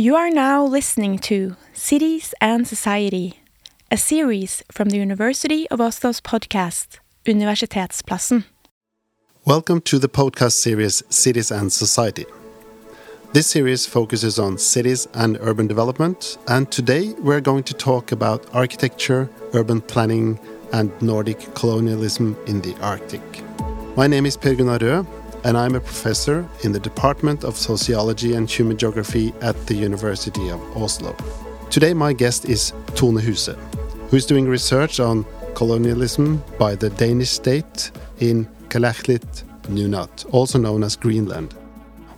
You are now listening to Cities and Society, a series from the University of Oslo's podcast, Universitetsplassen. Welcome to the podcast series Cities and Society. This series focuses on cities and urban development, and today we're going to talk about architecture, urban planning, and Nordic colonialism in the Arctic. My name is Per Gunnar Røe, and I'm a professor in the Department of Sociology and Human Geography at the University of Oslo. Today, my guest is Tone Huse, who's doing research on colonialism by the Danish state in Kalaallit Nunaat, also known as Greenland.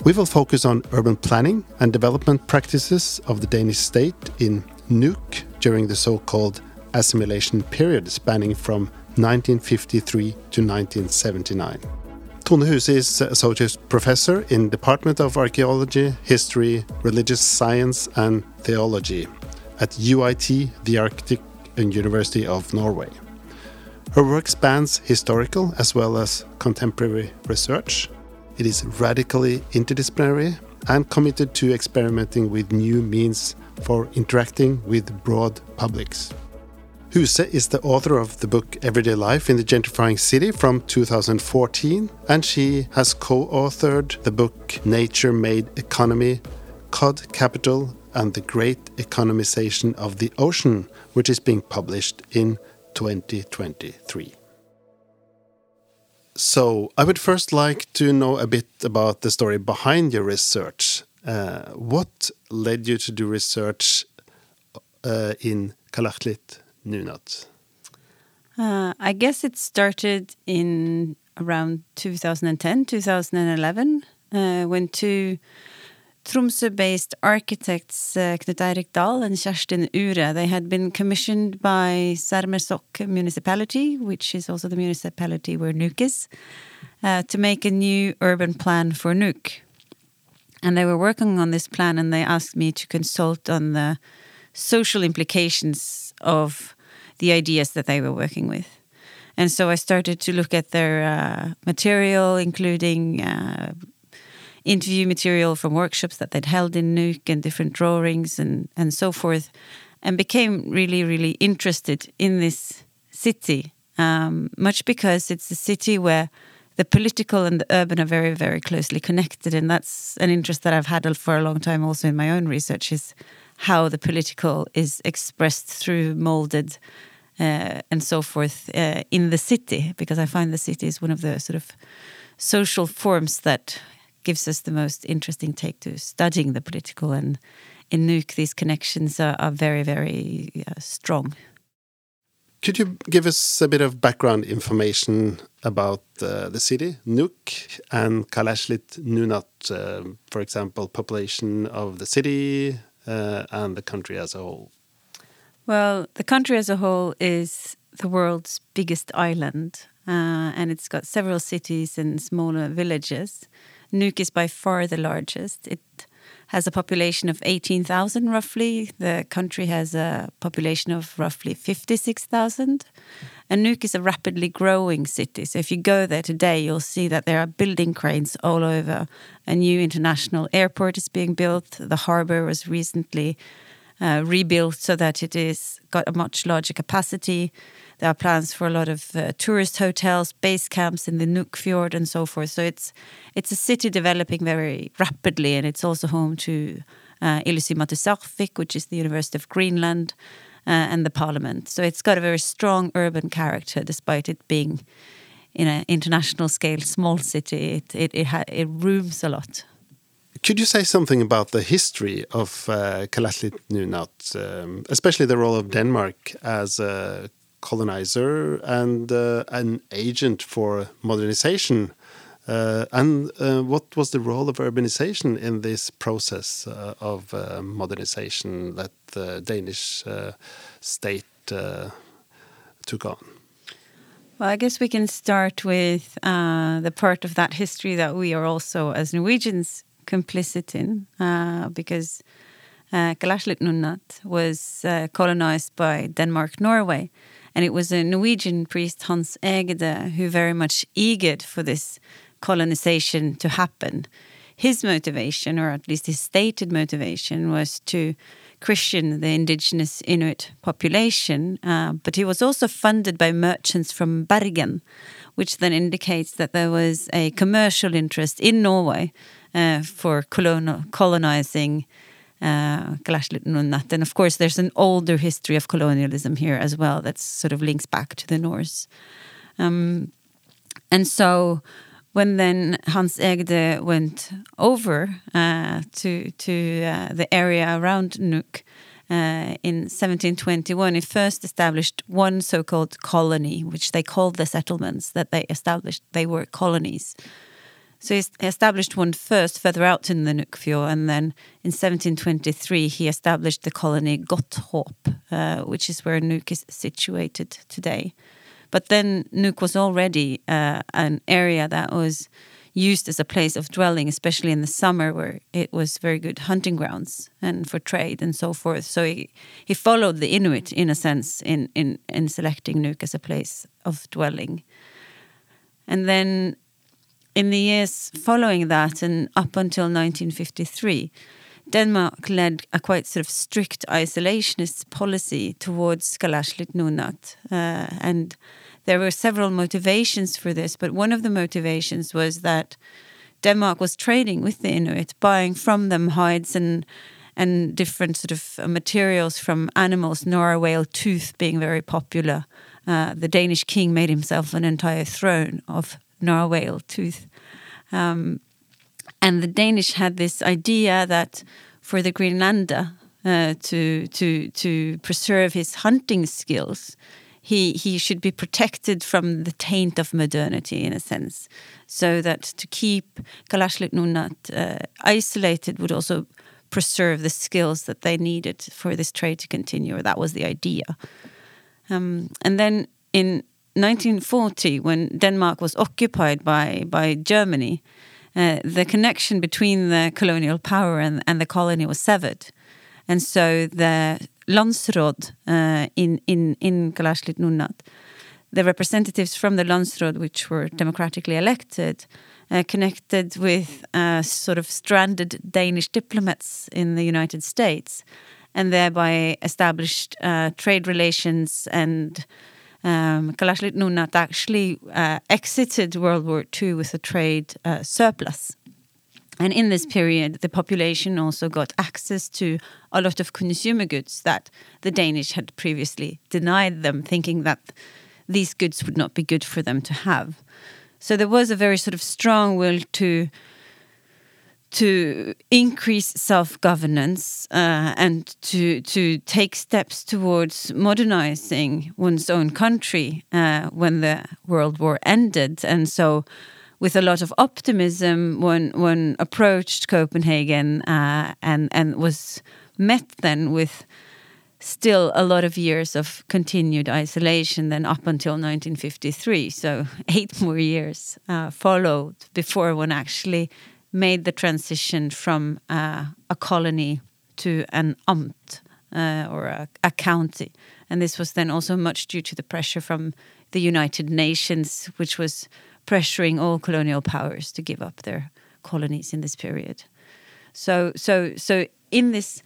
We will focus on urban planning and development practices of the Danish state in Nuuk during the so called assimilation period spanning from 1953 to 1979. Tone Huse is Associate Professor in Department of Archaeology, History, Religious Science and Theology at UiT, the Arctic University of Norway. Her work spans historical as well as contemporary research. It is radically interdisciplinary and committed to experimenting with new means for interacting with broad publics. Huse is the author of the book Everyday Life in the Gentrifying City from 2014, and she has co authored the book Nature Made Economy, Cod Capital, and the Great Economization of the Ocean, which is being published in 2023. So, I would first like to know a bit about the story behind your research. Uh, what led you to do research uh, in Kalaallit? Nunaat? Uh, I guess it started in around 2010, 2011, uh, when two Tromsø-based architects, uh, Knut Eirik Dahl and Kjerstin Uhre, they had been commissioned by Sermersooq municipality, which is also the municipality where Nuuk is, uh, to make a new urban plan for Nuuk. And they were working on this plan and they asked me to consult on the social implications of the ideas that they were working with. And so I started to look at their uh, material, including uh, interview material from workshops that they'd held in Nuuk and different drawings and, and so forth, and became really, really interested in this city, um, much because it's a city where the political and the urban are very, very closely connected. And that's an interest that I've had for a long time also in my own research is how the political is expressed through molded uh, and so forth uh, in the city, because I find the city is one of the sort of social forms that gives us the most interesting take to studying the political. And in Nuuk, these connections are, are very, very uh, strong. Could you give us a bit of background information about uh, the city, Nuuk, and Kalaallit Nunaat, uh, for example, population of the city, uh, and the country as a whole? Well, the country as a whole is the world's biggest island, uh, and it's got several cities and smaller villages. Nuuk is by far the largest. It has a population of 18,000 roughly. The country has a population of roughly 56,000. And Nuuk is a rapidly growing city. So if you go there today, you'll see that there are building cranes all over. A new international airport is being built. The harbor was recently uh, rebuilt so that it is got a much larger capacity. There are plans for a lot of uh, tourist hotels, base camps in the Nuuk Fjord, and so forth. So it's it's a city developing very rapidly, and it's also home to uh, Ilisimatusarfik, which is the University of Greenland, uh, and the Parliament. So it's got a very strong urban character, despite it being in an international scale small city. It it it, it rooms a lot. Could you say something about the history of uh, Kalaallit um, especially the role of Denmark as a colonizer and uh, an agent for modernization? Uh, and uh, what was the role of urbanization in this process uh, of uh, modernization that the Danish uh, state took on? Well, I guess we can start with the part of that history that we are also, as Norwegians, complicit in uh, because uh, Nunaat was uh, colonized by Denmark Norway. And it was a Norwegian priest, Hans Egede, who very much eager for this colonization to happen. his motivation, or at least his stated motivation, was to Christian the indigenous Inuit population. Uh, but he was also funded by merchants from Bergen, which then indicates that there was a commercial interest in Norway uh, for colon colonizing uh, And of course, there's an older history of colonialism here as well that sort of links back to the Norse. Um, and so when then Hans Egede went over uh, to to uh, the area around Nuuk uh, in 1721, he first established one so-called colony, which they called the settlements that they established. They were colonies. So he established one first further out in the Nuukfjord, and then in 1723 he established the colony Godthåb, uh, which is where Nuuk is situated today. But then Nuuk was already uh, an area that was used as a place of dwelling, especially in the summer, where it was very good hunting grounds and for trade and so forth. So he, he followed the Inuit in a sense in, in, in selecting Nuuk as a place of dwelling. And then in the years following that and up until 1953, Denmark led a quite sort of strict isolationist policy towards Kalaallit Nunaat. Uh, and there were several motivations for this, but one of the motivations was that Denmark was trading with the Inuit, buying from them hides and and different sort of materials from animals, narwhal tooth being very popular. Uh, the Danish king made himself an entire throne of narwhal tooth. Um, and the Danish had this idea that for the Greenlander uh, to to to preserve his hunting skills, he he should be protected from the taint of modernity in a sense, so that to keep Kalaallit Nunaat uh, isolated would also preserve the skills that they needed for this trade to continue. Or That was the idea. Um, and then in 1940, when Denmark was occupied by by Germany, uh, the connection between the colonial power and, and the colony was severed, and so the Landsråd uh, in in in Kalaallit Nunaat, the representatives from the Landsråd, which were democratically elected, uh, connected with uh, sort of stranded Danish diplomats in the United States, and thereby established uh, trade relations and um, Kalaallit Nunaat actually uh, exited World War II with a trade uh, surplus. And in this period, the population also got access to a lot of consumer goods that the Danish had previously denied them, thinking that these goods would not be good for them to have. So there was a very sort of strong will to to increase self-governance uh, and to to take steps towards modernizing one's own country uh, when the World War ended, and so with a lot of optimism, one one approached Copenhagen uh, and and was met then with still a lot of years of continued isolation then up until 1953 so eight more years uh, followed before one actually made the transition from uh, a colony to an amt uh, or a, a, county. And this was then also much due to the pressure from the United Nations, which was pressuring all colonial powers to give up their colonies in this period. So, so, so in this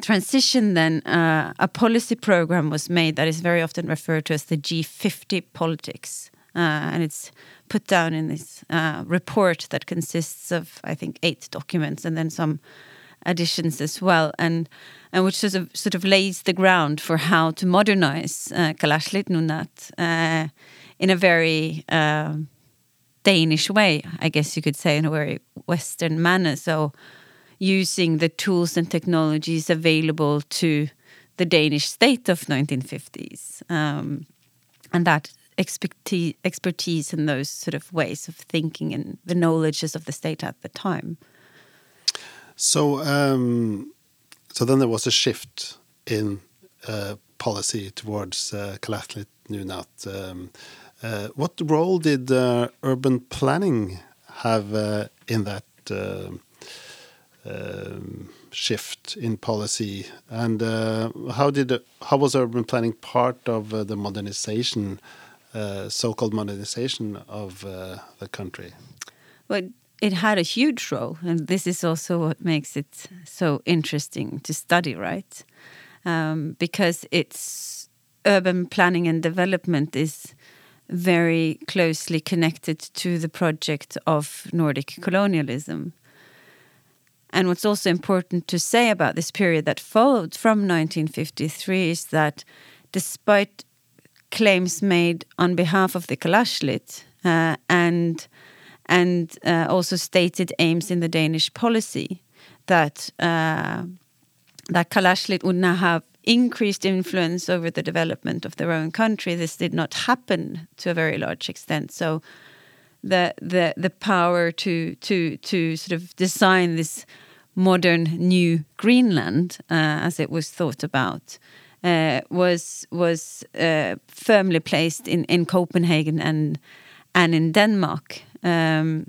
transition, then uh, a policy program was made that is very often referred to as the G50 politics, uh, and it's put down in this uh, report that consists of, I think, eight documents and then some additions as well, and and which sort of sort of lays the ground for how to modernize uh, Nunaat uh, in a very uh, Danish way, I guess you could say, in a very Western manner. So using the tools and technologies available to the Danish state of 1950s. Um, and that expertise, expertise in those sort of ways of thinking and the knowledges of the state at the time. So, um, so then there was a shift in uh, policy towards uh, Kalaallit Nunaat. Um, uh, what role did uh, urban planning have uh, in that uh, um, shift in policy, and uh, how did how was urban planning part of the modernization? Uh, so-called modernization of uh, the country? Well, it had a huge role, and this is also what makes it so interesting to study, right? Um, because it's urban planning and development is very closely connected to the project of Nordic colonialism. And what's also important to say about this period that followed from 1953 is that despite claims made on behalf of the Kalaallit uh, and and uh, also stated aims in the Danish policy that uh, that Kalaallit would now have increased influence over the development of their own country. This did not happen to a very large extent. So the the the power to to to sort of design this modern new Greenland, uh, as it was thought about, uh, was was uh, firmly placed in in Copenhagen and and in Denmark. Um,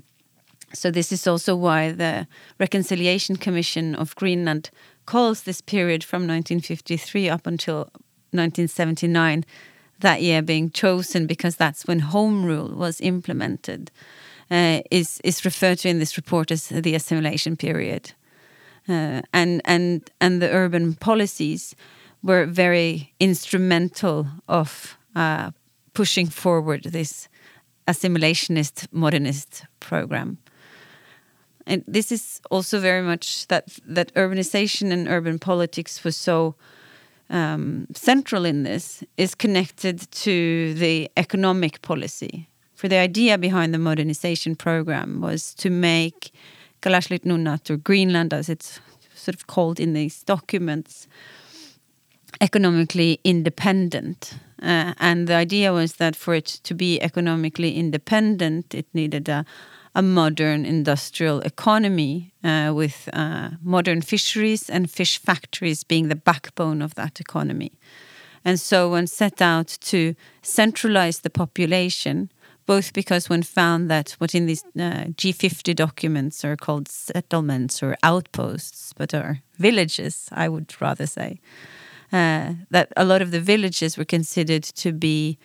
so this is also why the Reconciliation Commission of Greenland calls this period from 1953 up until 1979 that year being chosen because that's when home rule was implemented uh, is is referred to in this report as the assimilation period uh, and and and the urban policies were very instrumental of uh, pushing forward this assimilationist modernist program. And this is also very much that that urbanization and urban politics was so um, central in this is connected to the economic policy. For the idea behind the modernization program was to make Kalaallit Nunaat or Greenland, as it's sort of called in these documents, economically independent. Uh, and the idea was that for it to be economically independent, it needed a, a modern industrial economy uh, with uh, modern fisheries and fish factories being the backbone of that economy. And so one set out to centralize the population, both because one found that what in these uh, G50 documents are called settlements or outposts, but are villages, I would rather say uh, that a lot of the villages were considered to be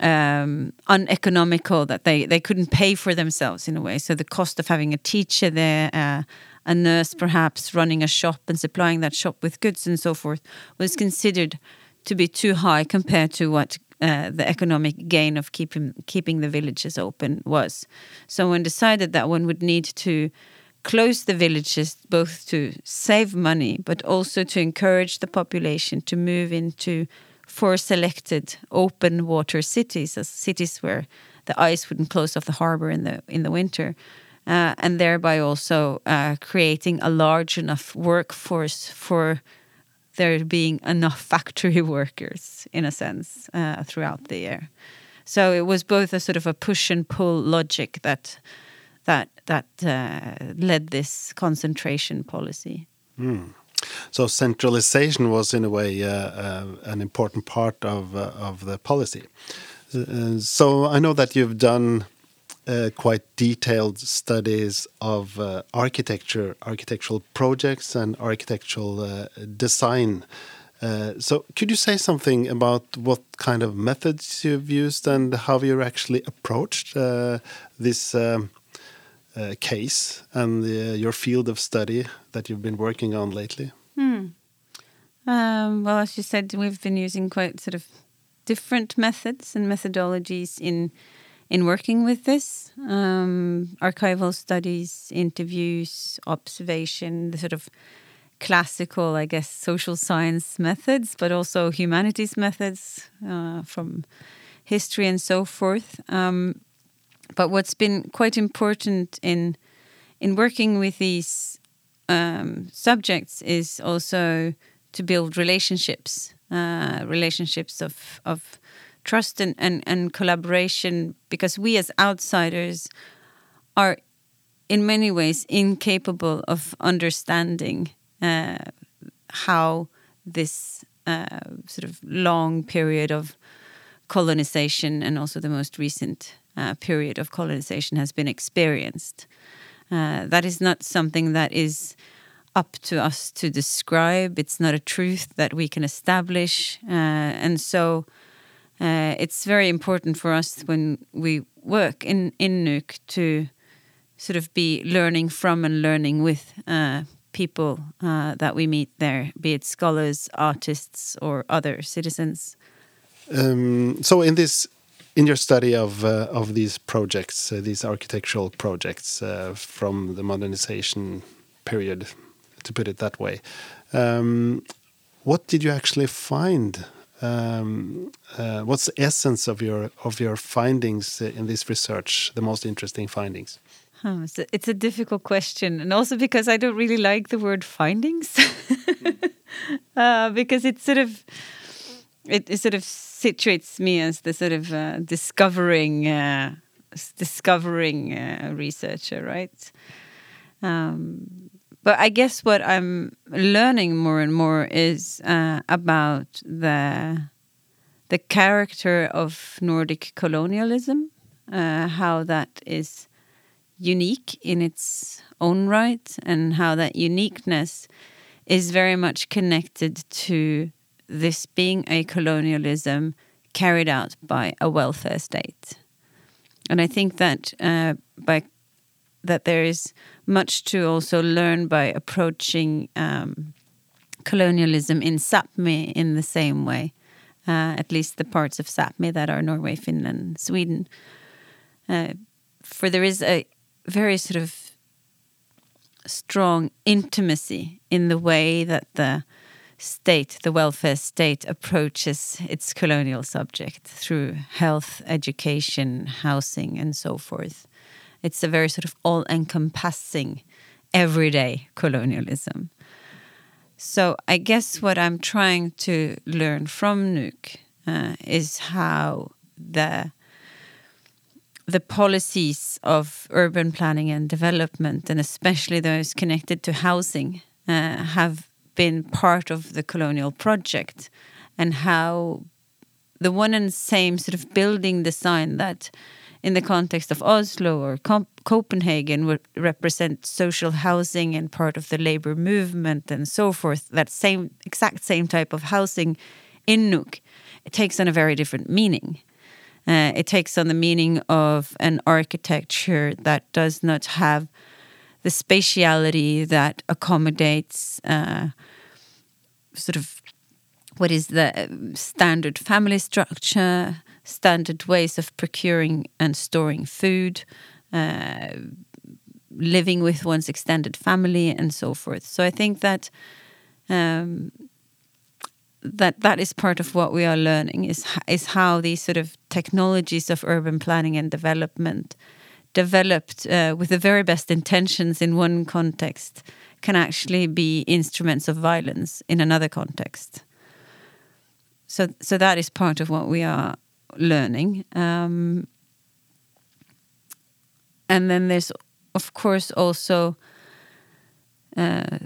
um, uneconomical, that they, they couldn't pay for themselves in a way. So the cost of having a teacher there, uh, a nurse perhaps running a shop and supplying that shop with goods and so forth, was considered to be too high compared to what uh, the economic gain of keeping keeping the villages open was. So one decided that one would need to close the villages both to save money but also to encourage the population to move into four selected open water cities as cities where the ice wouldn't close off the harbor in the in the winter uh, and thereby also uh, creating a large enough workforce for there being enough factory workers in a sense uh, throughout the year. So it was both a sort of a push and pull logic that that that uh, led this concentration policy. Mm. So centralization was, in a way, uh, uh, an important part of uh, of the policy. Uh, so I know that you've done uh, quite detailed studies of architecture, architectural projects, and architectural design. so, could you say something about what kind of methods you've used and how you actually approached this um, uh, case and the, your field of study that you've been working on lately? Hmm. Um, well, as you said, we've been using quite sort of different methods and methodologies in in working with this um, archival studies, interviews, observation, the sort of classical, I guess, social science methods, but also humanities methods uh, from history and so forth. Um, but what's been quite important in in working with these um, subjects is also to build relationships, uh, relationships of of trust and, and, and collaboration, because we as outsiders are in many ways incapable of understanding uh, how this uh, sort of long period of colonization and also the most recent uh, period of colonization has been experienced. Uh, that is not something that is up to us to describe. It's not a truth that we can establish. Uh, and so uh, it's very important for us when we work in, in to sort of be learning from and learning with uh, people that we meet there, be it scholars, artists, or other citizens. Um, so, in this, in your study of uh, of these projects, uh, these architectural projects uh, from the modernization period, to put it that way, um, what did you actually find? Um, uh, what's the essence of your of your findings in this research? The most interesting findings. Oh, it's, a, it's a difficult question, and also because I don't really like the word findings, uh, because it sort of it, it, sort of situates me as the sort of uh, discovering uh, discovering uh, researcher, right? Um, but I guess what I'm learning more and more is uh, about the the character of Nordic colonialism, uh, how that is unique in its own right, and how that uniqueness is very much connected to this being a colonialism carried out by a welfare state. And I think that uh, by that there is much to also learn by approaching um, colonialism in Sápmi in the same way, uh, at least the parts of Sápmi that are Norway, Finland, Sweden. Uh, for there is a very sort of strong intimacy in the way that the state, the welfare state, approaches its colonial subject through health, education, housing, and so forth. It's a very sort of all encompassing, everyday colonialism. So I guess what I'm trying to learn from Nuuk uh, is how the the policies of urban planning and development, and especially those connected to housing, uh, have been part of the colonial project, and how the one and same sort of building design that, in the context of Oslo or Copenhagen, would represent social housing and part of the labor movement and so forth. That same exact same type of housing in Nuuk, it takes on a very different meaning. Uh, it takes on the meaning of an architecture that does not have the spatiality that accommodates uh, sort of what is the standard family structure, standard ways of procuring and storing food, uh, living with one's extended family, and so forth. So I think that um, that that is part of what we are learning is is how these sort of technologies of urban planning and development developed uh, with the very best intentions in one context can actually be instruments of violence in another context. So so that is part of what we are learning. Um, and then there's of course also uh,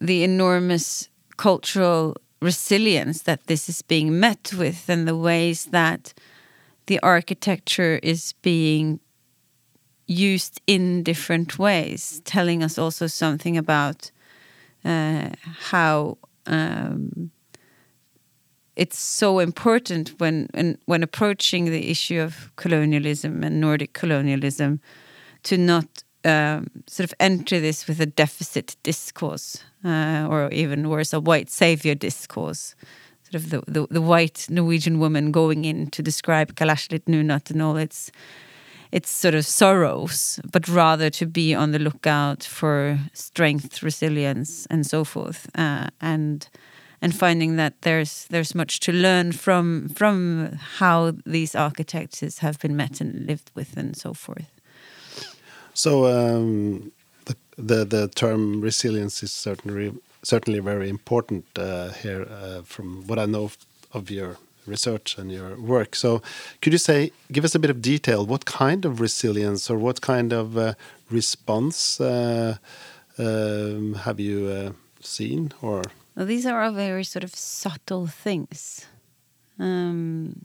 the enormous cultural resilience that this is being met with and the ways that the architecture is being used in different ways, telling us also something about uh, how um, it's so important when, when when approaching the issue of colonialism and Nordic colonialism to not um, sort of enter this with a deficit discourse, uh, or even worse, a white savior discourse. Sort of the, the, the white Norwegian woman going in to describe Kalaallit Nunaat and all its its sort of sorrows, but rather to be on the lookout for strength, resilience, and so forth, uh, and and finding that there's there's much to learn from from how these architects have been met and lived with, and so forth. So um, the, the, the term resilience is certainly certainly very important uh, here, uh, from what I know of your research and your work. So, could you say, give us a bit of detail? What kind of resilience or what kind of uh, response uh, um, have you uh, seen? Or well, these are all very sort of subtle things. Um,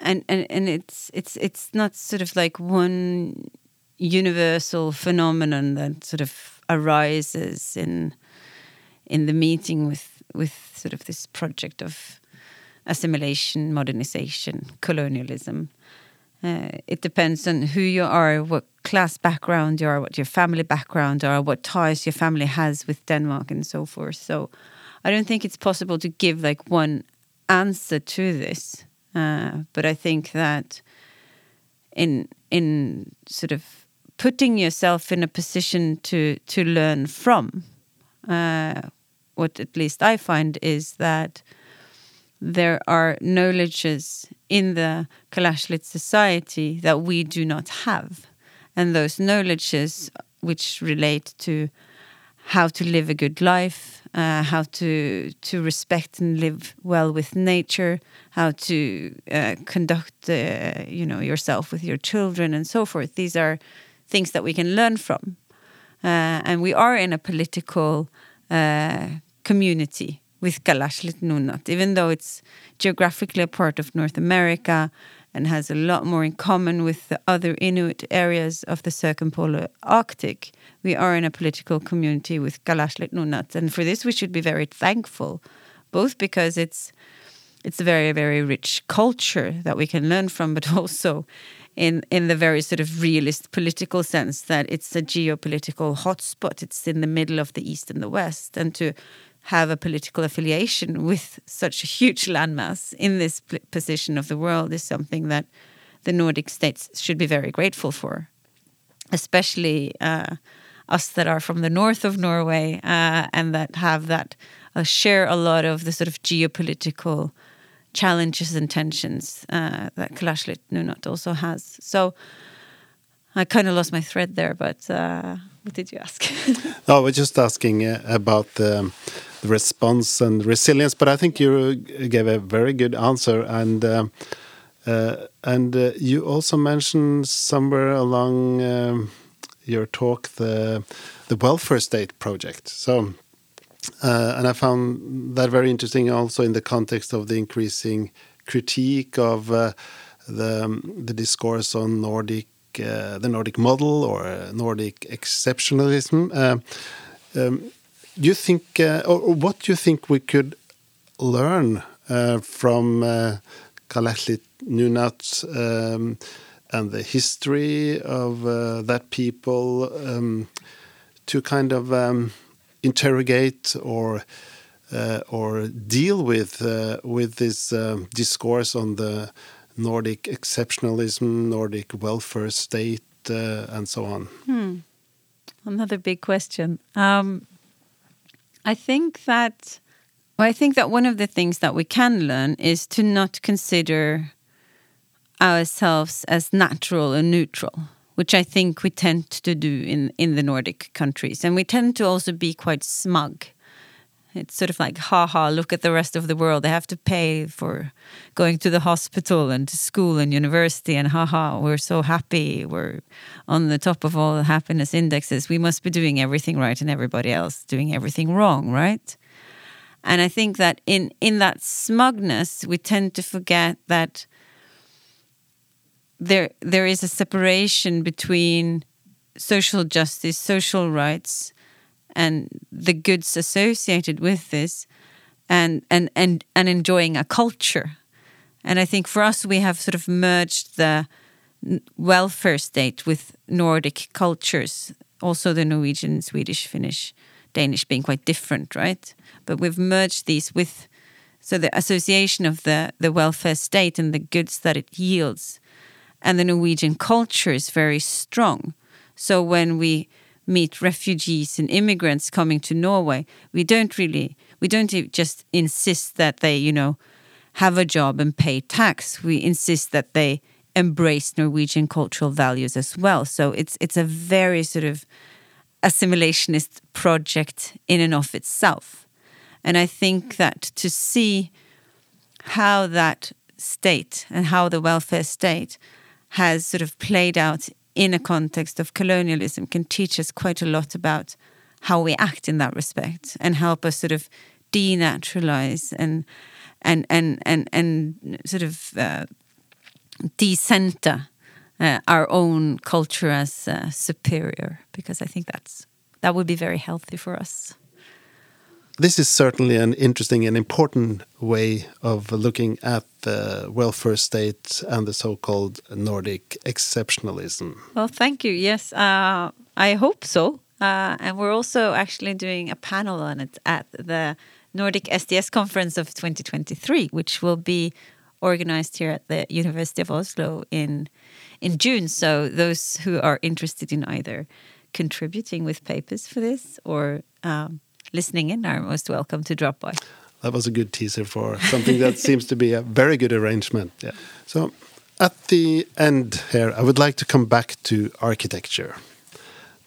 and and and it's it's it's not sort of like one universal phenomenon that sort of arises in in the meeting with with sort of this project of assimilation, modernization, colonialism. Uh, it depends on who you are, what class background you are, what your family background are, what ties your family has with Denmark, and so forth. So, I don't think it's possible to give like one answer to this. Uh, but I think that in in sort of putting yourself in a position to to learn from, uh, what at least I find is that there are knowledges in the Kalaallit society that we do not have. And those knowledges which relate to how to live a good life, uh, how to to respect and live well with nature, how to uh, conduct uh, you know yourself with your children and so forth. These are things that we can learn from, uh, and we are in a political uh, community with Kalaallit Nunaat, even though it's geographically a part of North America and has a lot more in common with the other Inuit areas of the circumpolar Arctic. We are in a political community with Kalaallit Nunaat, and for this we should be very thankful, both because it's it's a very very rich culture that we can learn from, but also in in the very sort of realist political sense that it's a geopolitical hotspot. It's in the middle of the east and the west, and to have a political affiliation with such a huge landmass in this position of the world is something that the Nordic states should be very grateful for, especially uh, us that are from the north of Norway uh, and that have that uh, share a lot of the sort of geopolitical challenges and tensions uh, that Kalaallit Nunaat also has. So I kind of lost my thread there, but uh, what did you ask? no, I was just asking uh, about the, the, response and resilience, but I think you gave a very good answer. And uh, uh, and uh, you also mentioned somewhere along um, your talk the the welfare state project. So. Uh, and I found that very interesting also in the context of the increasing critique of uh, the, um, the discourse on Nordic uh, the Nordic model or uh, Nordic exceptionalism. Uh, um, do you think, or what do you think we could learn from uh, Kalaallit Nunaat um, and the history of that people um, to kind of um, interrogate or uh, or deal with uh, with this uh, discourse on the Nordic exceptionalism, Nordic welfare state, uh, and so on? Hmm. Another big question. Um, I think that well, I think that one of the things that we can learn is to not consider ourselves as natural and neutral, which I think we tend to do in in the Nordic countries, and we tend to also be quite smug it's sort of like, haha, look at the rest of the world. They have to pay for going to the hospital and to school and university, and haha, we're so happy. We're on the top of all the happiness indexes. We must be doing everything right and everybody else doing everything wrong, right? And I think that in, in that smugness, we tend to forget that there there is a separation between social justice, social rights, and the goods associated with this and and and and enjoying a culture. And i think for us we have sort of merged the welfare state with nordic cultures also the norwegian swedish finnish danish being quite different right? But we've merged these with so the association of the the welfare state and the goods that it yields. And the norwegian culture is very strong. So when we meet refugees and immigrants coming to Norway, we don't really, we don't just insist that they, you know, have a job and pay tax. We insist that they embrace Norwegian cultural values as well. So it's it's a very sort of assimilationist project in and of itself. And I think that to see how that state and how the welfare state has sort of played out in a context of colonialism can teach us quite a lot about how we act in that respect and help us sort of denaturalize and and and and and sort of uh, decenter uh, our own culture as uh, superior because I think that's that would be very healthy for us. This is certainly an interesting and important way of looking at the welfare state and the so-called Nordic exceptionalism. Well, thank you. Yes, uh, I hope so. Uh, and we're also actually doing a panel on it at the Nordic SDS conference of 2023, which will be organized here at the University of Oslo in in June. So those who are interested in either contributing with papers for this or um, listening in are most welcome to drop by. That was a good teaser for something that seems to be a very good arrangement. Yeah. So at the end here, I would like to come back to architecture.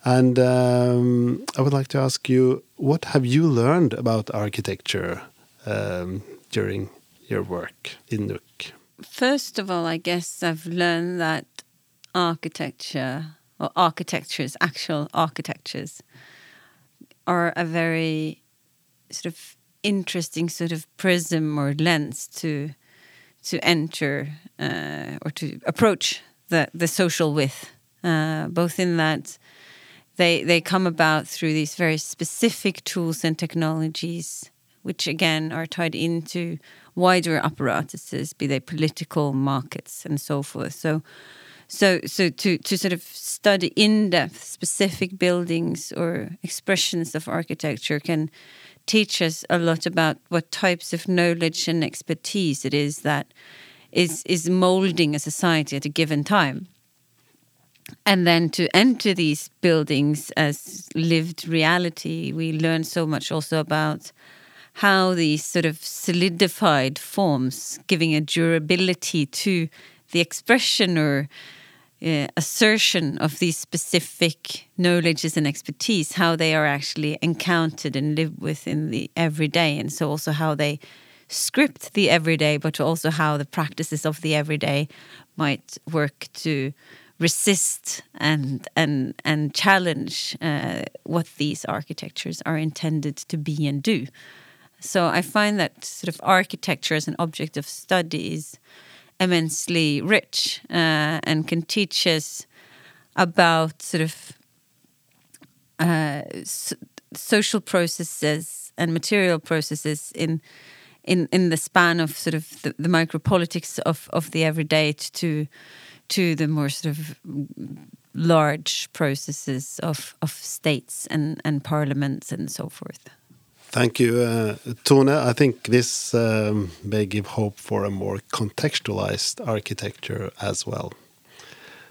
And um, I would like to ask you, what have you learned about architecture um, during your work in Nuuk? First of all, I guess I've learned that architecture, or architectures, actual architectures, are a very sort of interesting sort of prism or lens to to enter uh, or to approach the the social with, uh, both in that they they come about through these very specific tools and technologies, which again are tied into wider apparatuses, be they political markets and so forth. So. So, so to, to sort of study in depth specific buildings or expressions of architecture can teach us a lot about what types of knowledge and expertise it is that is is molding a society at a given time. And then to enter these buildings as lived reality, we learn so much also about how these sort of solidified forms, giving a durability to the expression or uh, assertion of these specific knowledges and expertise, how they are actually encountered and lived with in the everyday, and so also how they script the everyday, but also how the practices of the everyday might work to resist and and and challenge uh, what these architectures are intended to be and do. So I find that sort of architecture as an object of study is immensely rich uh, and can teach us about sort of uh, so social processes and material processes in in in the span of sort of the, the micropolitics of of the everyday to to the more sort of large processes of, of states and, and parliaments and so forth. Thank you, uh, Tone. I think this um, may give hope for a more contextualized architecture as well.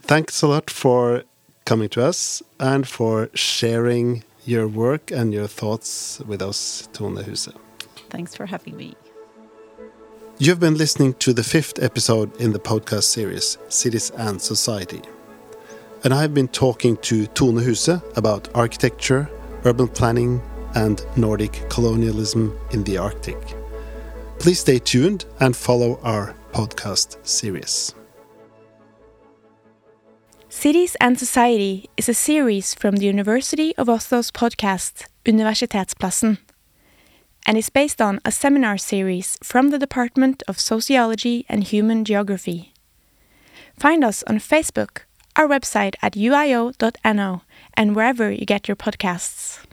Thanks a lot for coming to us and for sharing your work and your thoughts with us, Tone Huse. Thanks for having me. You've been listening to the fifth episode in the podcast series Cities and Society. And I've been talking to Tone Huse about architecture, urban planning, and Nordic colonialism in the Arctic. Please stay tuned and follow our podcast series. Cities and Society is a series from the University of Oslo's podcast Universitetsplassen and is based on a seminar series from the Department of Sociology and Human Geography. Find us on Facebook, our website at uio.no, and wherever you get your podcasts.